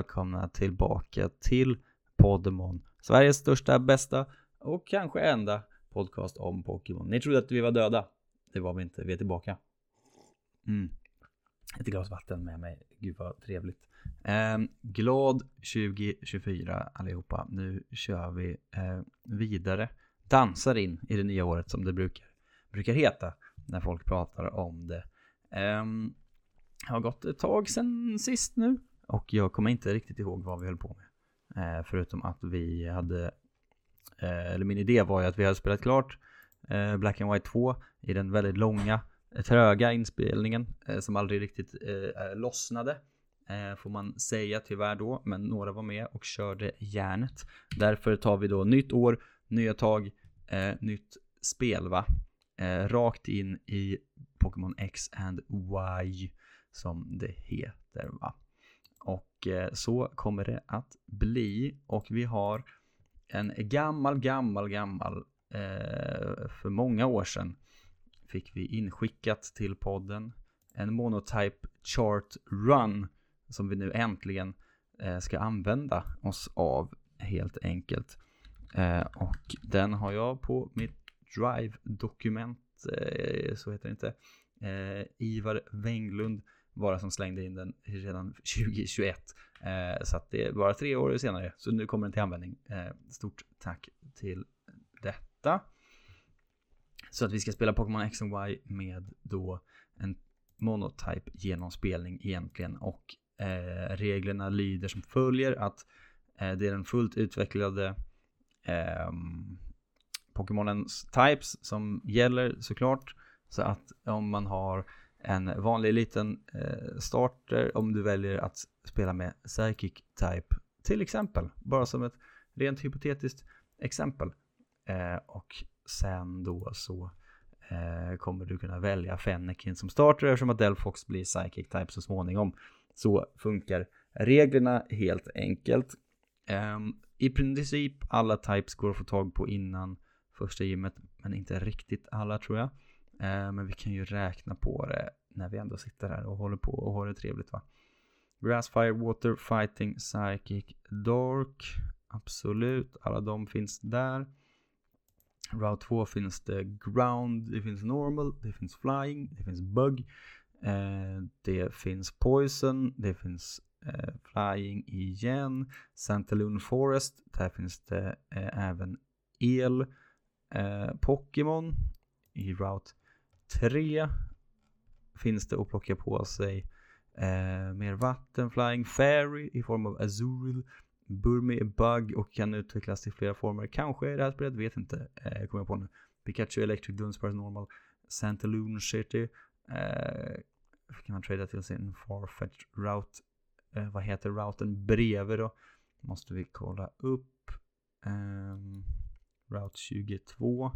välkomna tillbaka till Podemon. Sveriges största, bästa och kanske enda podcast om Pokémon. Ni trodde att vi var döda. Det var vi inte, vi är tillbaka. Mm. Ett glas vatten med mig. Gud vad trevligt. Eh, glad 2024 allihopa. Nu kör vi eh, vidare. Dansar in i det nya året som det brukar, brukar heta när folk pratar om det. Eh, det har gått ett tag sedan sist nu och jag kommer inte riktigt ihåg vad vi höll på med. Eh, förutom att vi hade, eh, eller min idé var ju att vi hade spelat klart eh, Black and White 2 i den väldigt långa, eh, tröga inspelningen eh, som aldrig riktigt eh, lossnade. Får man säga tyvärr då, men några var med och körde järnet. Därför tar vi då nytt år, nya tag, nytt spel va. Rakt in i Pokémon X and Y som det heter va. Och eh, så kommer det att bli. Och vi har en gammal, gammal, gammal, eh, för många år sedan fick vi inskickat till podden en Monotype Chart Run som vi nu äntligen eh, ska använda oss av helt enkelt. och den har jag på mitt Drive-dokument, så heter det inte, Ivar Wenglund vara som slängde in den redan 2021. Eh, så att det är bara tre år senare, så nu kommer den till användning. Eh, stort tack till detta. Så att vi ska spela Pokémon X och Y med då en monotype genomspelning egentligen och eh, reglerna lyder som följer att eh, det är den fullt utvecklade eh, Pokémonens types som gäller såklart. Så att om man har en vanlig liten eh, starter om du väljer att spela med Psychic Type till exempel. Bara som ett rent hypotetiskt exempel. Eh, och sen då så eh, kommer du kunna välja Fennekin som starter eftersom att Delfox blir Psychic Type så småningom. Så funkar reglerna helt enkelt. Ehm, I princip alla types går att få tag på innan första gymmet, men inte riktigt alla tror jag. Eh, men vi kan ju räkna på det när vi ändå sitter här och håller på och har det trevligt va. Grassfire, Water, Fighting, Psychic, Dark. Absolut, alla de finns där. Route 2 finns det Ground, det finns Normal, det finns Flying, det finns Bug. Eh, det finns Poison, det finns eh, Flying igen. Santaloon Forest, där finns det eh, även El. Eh, Pokémon i Route Tre finns det att plocka på sig eh, mer vatten, Flying Fairy i form av Azuril, Burmy Bug och kan utvecklas till flera former. Kanske i det här spelet, vet inte. Eh, kommer jag på nu. Pikachu Electric Dunsparce Normal, Santaloon City. Eh, kan man trada till sin Farfetch Route. Eh, vad heter routen bredvid då? Måste vi kolla upp. Eh, route 22.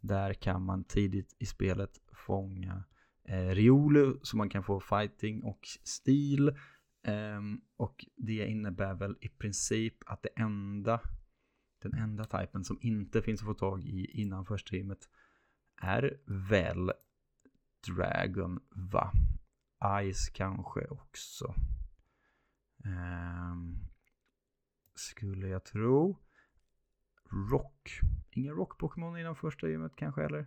Där kan man tidigt i spelet fånga eh, Riolu så man kan få fighting och stil. Eh, och det innebär väl i princip att det enda, den enda typen som inte finns att få tag i innan första gymmet är väl Dragon va? Ice kanske också. Eh, skulle jag tro. Rock. Ingen rock-Pokémon innan första gymmet kanske eller?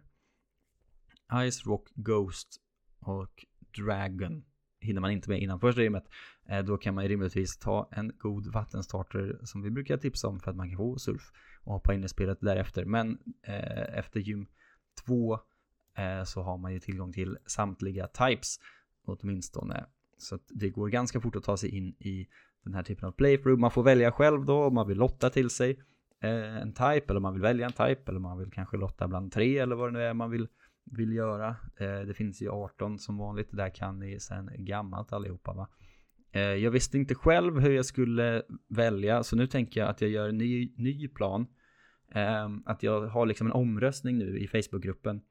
Ice, Rock, Ghost och Dragon hinner man inte med innan första gymmet. Eh, då kan man rimligtvis ta en god vattenstarter som vi brukar tipsa om för att man kan få surf och hoppa in i spelet därefter. Men eh, efter gym 2 eh, så har man ju tillgång till samtliga types åtminstone. Så att det går ganska fort att ta sig in i den här typen av playthrough. Man får välja själv då om man vill lotta till sig en type eller man vill välja en type eller man vill kanske lotta bland tre eller vad det nu är man vill vill göra. Eh, det finns ju 18 som vanligt. Där kan ni sen gammalt allihopa va. Eh, jag visste inte själv hur jag skulle välja. Så nu tänker jag att jag gör en ny, ny plan. Ehm, att jag har liksom en omröstning nu i Facebookgruppen.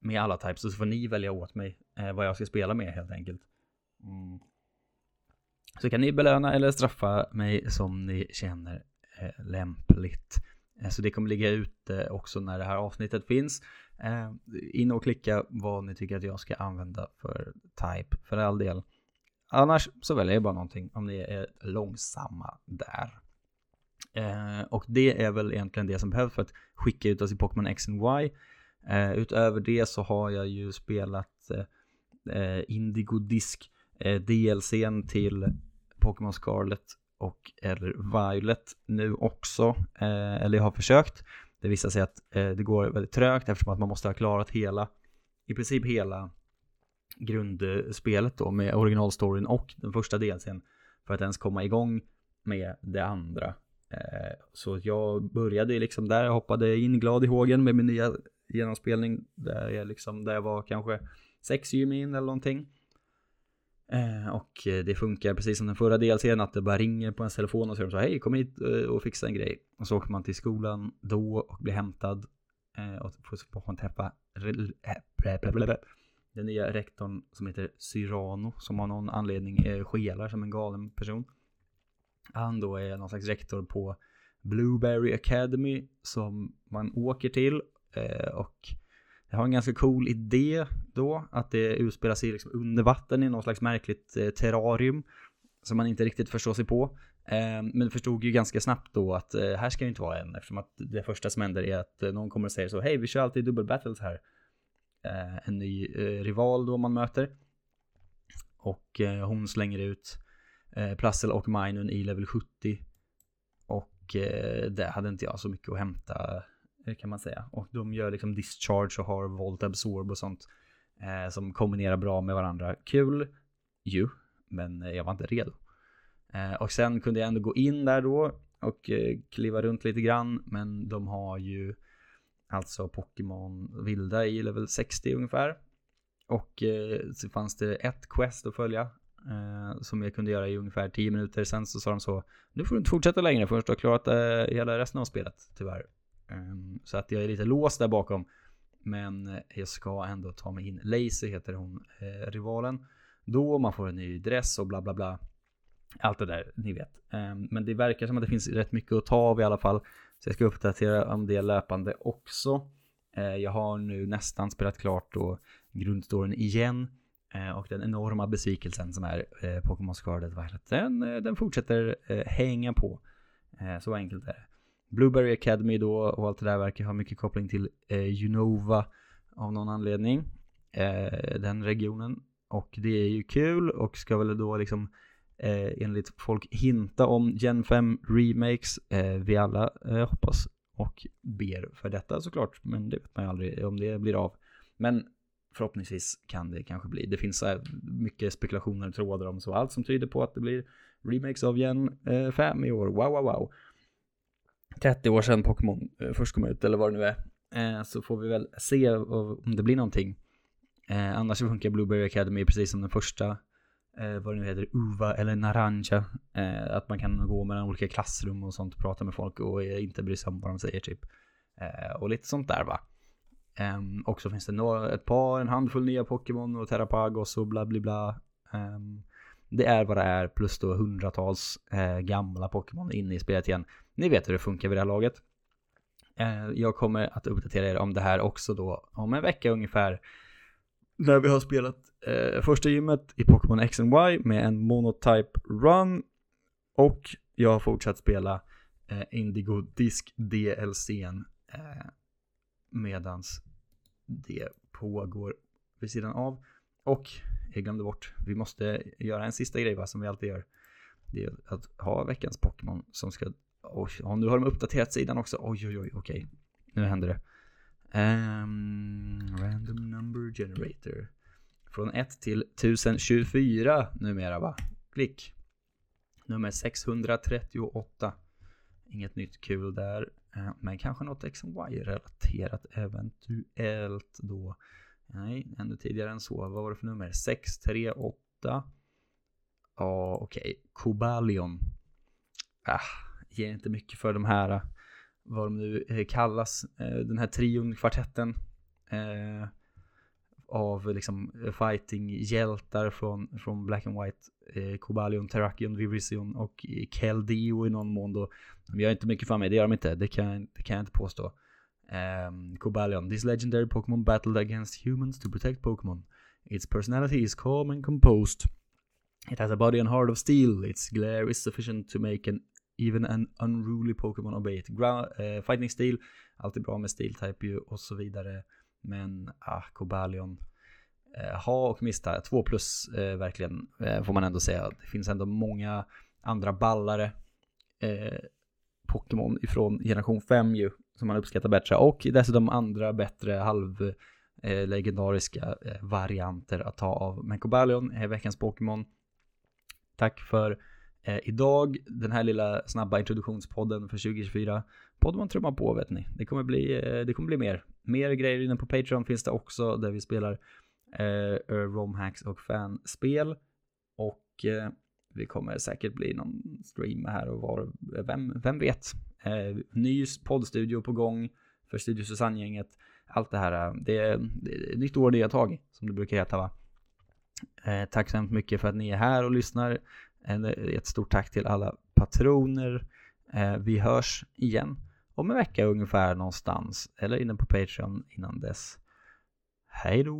Med alla types. Och så får ni välja åt mig eh, vad jag ska spela med helt enkelt. Mm. Så kan ni belöna eller straffa mig som ni känner Eh, lämpligt. Eh, så det kommer ligga ute också när det här avsnittet finns. Eh, in och klicka vad ni tycker att jag ska använda för type. För all del, annars så väljer jag bara någonting om ni är långsamma där. Eh, och det är väl egentligen det som behövs för att skicka ut oss i Pokémon X och Y. Eh, utöver det så har jag ju spelat eh, eh Indigo Disk eh, DLCn till Pokémon Scarlet och eller Violet nu också. Eh, eller jag har försökt. Det visar sig att eh, det går väldigt trögt eftersom att man måste ha klarat hela, i princip hela grundspelet då med originalstoryn och den första DLCn för att ens komma igång med det andra. Eh, så jag började liksom där, jag hoppade in glad i hågen med min nya genomspelning där jag liksom, där jag var kanske sex gym in eller någonting. Eh, och det funkar precis som den förra DLCn att det bara ringer på ens telefon och så säger så hej kom hit eh, och fixa en grej. Och så åker man till skolan då och blir hämtad eh, och får man träffa den nya rektorn som heter Cyrano som av någon anledning skelar som en galen person. Han då är någon slags rektor på Blueberry Academy som man åker till och jag har en ganska cool idé då, att det utspelar sig liksom under vatten i något slags märkligt eh, terrarium som man inte riktigt förstår sig på. Eh, men förstod ju ganska snabbt då att eh, här ska det inte vara en, eftersom att det första som händer är att eh, någon kommer och säger så, hej vi kör alltid dubbel battles här. Eh, en ny eh, rival då man möter. Och eh, hon slänger ut eh, Plassel och Minun i level 70. Och eh, det hade inte jag så mycket att hämta Eh, kan man säga. Och de gör liksom discharge och har volt absorb och sånt. Eh, som kombinerar bra med varandra. Kul ju, men jag var inte redo. Eh, och sen kunde jag ändå gå in där då och eh, kliva runt lite grann. Men de har ju alltså Pokémon vilda i level 60 ungefär. Och eh, så fanns det ett quest att följa. Eh, som jag kunde göra i ungefär 10 minuter. Sen så sa de så. Nu får du inte fortsätta längre förrän du har klarat eh, hela resten av spelet. Tyvärr. Ehm, så att jag är lite låst där bakom. Men eh, jag ska ändå ta mig in. Lazy heter hon, eh, rivalen. Då man får en ny dress och bla bla bla. Allt det där, ni vet. Ehm, men det verkar som att det finns rätt mycket att ta av i alla fall. Så jag ska uppdatera om det löpande också. Eh, jag har nu nästan spelat klart då grundstoryn igen. Eh, och den enorma besvikelsen som är Pokémon Scarlet Violet, den, den fortsätter hänga på. så enkelt är det. Blueberry Academy då och allt det där verkar ha mycket koppling till eh, Unova av någon anledning. Eh, den regionen. Och det är ju kul och ska väl då liksom eh, enligt folk hinta om Gen 5 remakes. Eh, vi alla eh, hoppas och ber för detta såklart. Men det vet man ju aldrig om det blir av. Men förhoppningsvis kan det kanske bli. Det finns så mycket spekulationer och trådar om så allt som tyder på att det blir remakes av Gen 5 eh, i år. Wow, wow, wow. 30 år sedan Pokémon eh, först kom ut eller vad det nu är. Eh, så får vi väl se om det blir någonting. Eh, annars så funkar Blueberry Academy precis som den första, eh, vad det nu heter, Uva eller Naranja. Eh, att man kan gå mellan olika klassrum och sånt, prata med folk och eh, inte bry sig om vad de säger typ. och lite sånt där va. Um, och så finns det några, ett par, en handfull nya Pokémon och Terrapagos och bla bla bla. Um, det är vad det är, plus då hundratals eh, gamla Pokémon inne i spelet igen. Ni vet hur det funkar vid det här laget. Eh, jag kommer att uppdatera er om det här också då om en vecka ungefär. När vi har spelat eh, första gymmet i Pokémon X and Y med en Monotype Run. Och jag har fortsatt spela eh, Indigo Disk DLCn eh, medans det pågår vid sidan av. Och jag glömde bort, vi måste göra en sista grej va, som vi alltid gör. Det är att ha veckans Pokémon som ska, oj, nu har de uppdaterat sidan också, oj oj oj, okej, nu händer det. Um, random number generator. Från 1 till 1024 numera va? Klick. Nummer 638. Inget nytt kul där. Eh, men kanske något XY-relaterat eventuellt då. Nej, ännu tidigare än så. Vad var det för nummer? 638. Ja, okej. Okay. Kobalion. Ah, ger inte mycket för de här, eh, vad de nu eh, kallas, eh, den här trion, kvartetten. Eh, av liksom fighting-hjältar från, från Black and White. Eh, Kobalion, Terrakion, Virizion och Keldeo i någon mån då. De gör inte mycket för mig, det gör de inte. Det kan, det kan jag inte påstå. Ehm, um, Cobalion. This legendary Pokemon battled against humans to protect Pokemon. Its personality is calm and composed. It has a body and heart of steel. Its glare is sufficient to make an even an unruly Pokémon obey it. Ground, eh, fighting steel, alltid bra med steel type ju och så vidare. Men ah, Cobalion. Eh, ha och mista, två plus eh, verkligen eh, får man ändå säga. Det finns ändå många andra ballare eh, Pokémon ifrån generation 5 ju som man uppskattar bättre och dessutom andra bättre halv eh, legendariska eh, varianter att ta av. Men Cobalion är veckans Pokémon. Tack för eh, idag, den här lilla snabba introduktionspodden för 2024. Poddman trummar på vet ni. Det kommer bli, eh, det kommer bli mer. Mer grejer inne på Patreon finns det också där vi spelar eh, eh, romhacks och fanspel. Och eh, vi kommer säkert bli någon stream här och var, vem, vem vet. Eh, ny poddstudio på gång för Studio Susanne-gänget. Allt det här, eh, det är, det är nytt år, nya tag, som det brukar heta va. Eh, tack så hemskt mycket för att ni är här och lyssnar. En, eh, ett stort tack till alla patroner. Eh, vi hörs igen om en vecka ungefär någonstans, eller inne på Patreon innan dess. Hej då!